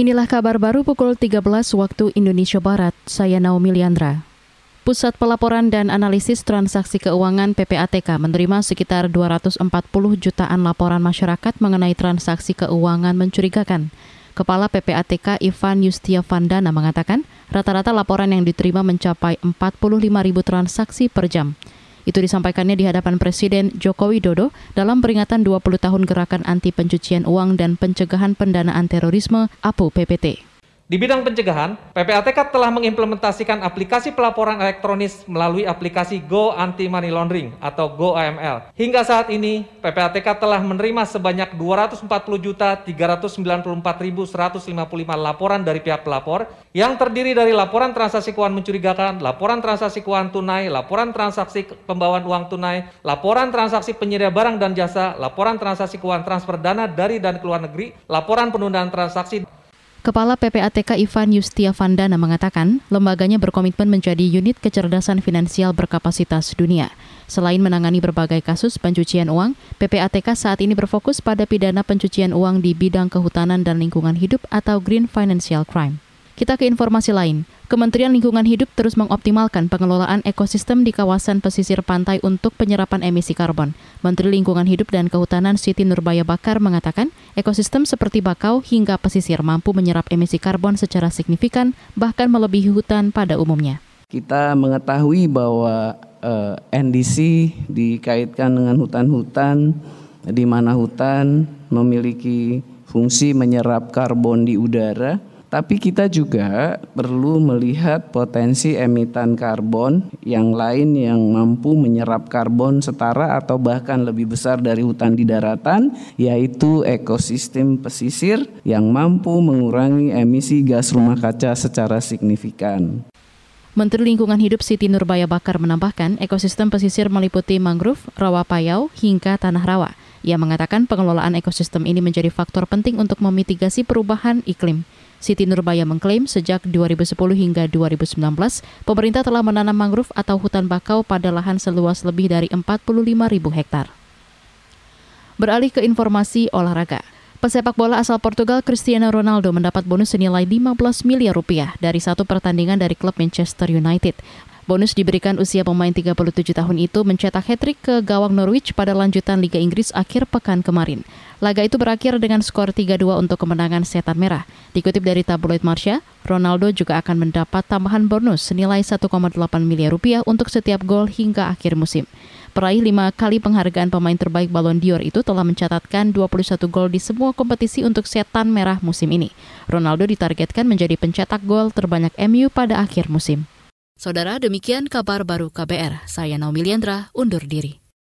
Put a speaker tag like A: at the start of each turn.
A: Inilah kabar baru pukul 13 waktu Indonesia Barat. Saya Naomi Liandra. Pusat Pelaporan dan Analisis Transaksi Keuangan PPATK menerima sekitar 240 jutaan laporan masyarakat mengenai transaksi keuangan mencurigakan. Kepala PPATK Ivan Yustia Vandana mengatakan, rata-rata laporan yang diterima mencapai 45 ribu transaksi per jam. Itu disampaikannya di hadapan Presiden Joko Widodo dalam peringatan 20 tahun Gerakan Anti Pencucian Uang dan Pencegahan Pendanaan Terorisme APU PPT.
B: Di bidang pencegahan, PPATK telah mengimplementasikan aplikasi pelaporan elektronis melalui aplikasi Go Anti Money Laundering atau Go AML. Hingga saat ini, PPATK telah menerima sebanyak 240.394.155 laporan dari pihak pelapor yang terdiri dari laporan transaksi keuangan mencurigakan, laporan transaksi keuangan tunai, laporan transaksi pembawaan uang tunai, laporan transaksi penyedia barang dan jasa, laporan transaksi keuangan transfer dana dari dan keluar negeri, laporan penundaan transaksi,
A: Kepala PPATK Ivan Yustia Vandana mengatakan, lembaganya berkomitmen menjadi unit kecerdasan finansial berkapasitas dunia. Selain menangani berbagai kasus pencucian uang, PPATK saat ini berfokus pada pidana pencucian uang di bidang kehutanan dan lingkungan hidup atau Green Financial Crime. Kita ke informasi lain. Kementerian Lingkungan Hidup terus mengoptimalkan pengelolaan ekosistem di kawasan pesisir pantai untuk penyerapan emisi karbon. Menteri Lingkungan Hidup dan Kehutanan Siti Nurbaya Bakar mengatakan, ekosistem seperti bakau hingga pesisir mampu menyerap emisi karbon secara signifikan, bahkan melebihi hutan pada umumnya.
C: Kita mengetahui bahwa eh, NDC dikaitkan dengan hutan-hutan, di mana hutan memiliki fungsi menyerap karbon di udara tapi kita juga perlu melihat potensi emitan karbon yang lain yang mampu menyerap karbon setara atau bahkan lebih besar dari hutan di daratan, yaitu ekosistem pesisir yang mampu mengurangi emisi gas rumah kaca secara signifikan.
A: Menteri Lingkungan Hidup Siti Nurbaya Bakar menambahkan ekosistem pesisir meliputi mangrove, rawa payau, hingga tanah rawa. Ia mengatakan pengelolaan ekosistem ini menjadi faktor penting untuk memitigasi perubahan iklim. Siti Nurbaya mengklaim sejak 2010 hingga 2019, pemerintah telah menanam mangrove atau hutan bakau pada lahan seluas lebih dari 45 ribu hektar. Beralih ke informasi olahraga. Pesepak bola asal Portugal Cristiano Ronaldo mendapat bonus senilai 15 miliar rupiah dari satu pertandingan dari klub Manchester United. Bonus diberikan usia pemain 37 tahun itu mencetak hat-trick ke gawang Norwich pada lanjutan Liga Inggris akhir pekan kemarin. Laga itu berakhir dengan skor 3-2 untuk kemenangan Setan Merah. Dikutip dari tabloid Marsha, Ronaldo juga akan mendapat tambahan bonus senilai 1,8 miliar rupiah untuk setiap gol hingga akhir musim. Peraih lima kali penghargaan pemain terbaik Ballon d'Or itu telah mencatatkan 21 gol di semua kompetisi untuk Setan Merah musim ini. Ronaldo ditargetkan menjadi pencetak gol terbanyak MU pada akhir musim. Saudara, demikian kabar baru KBR. Saya Naomi Liandra, undur diri.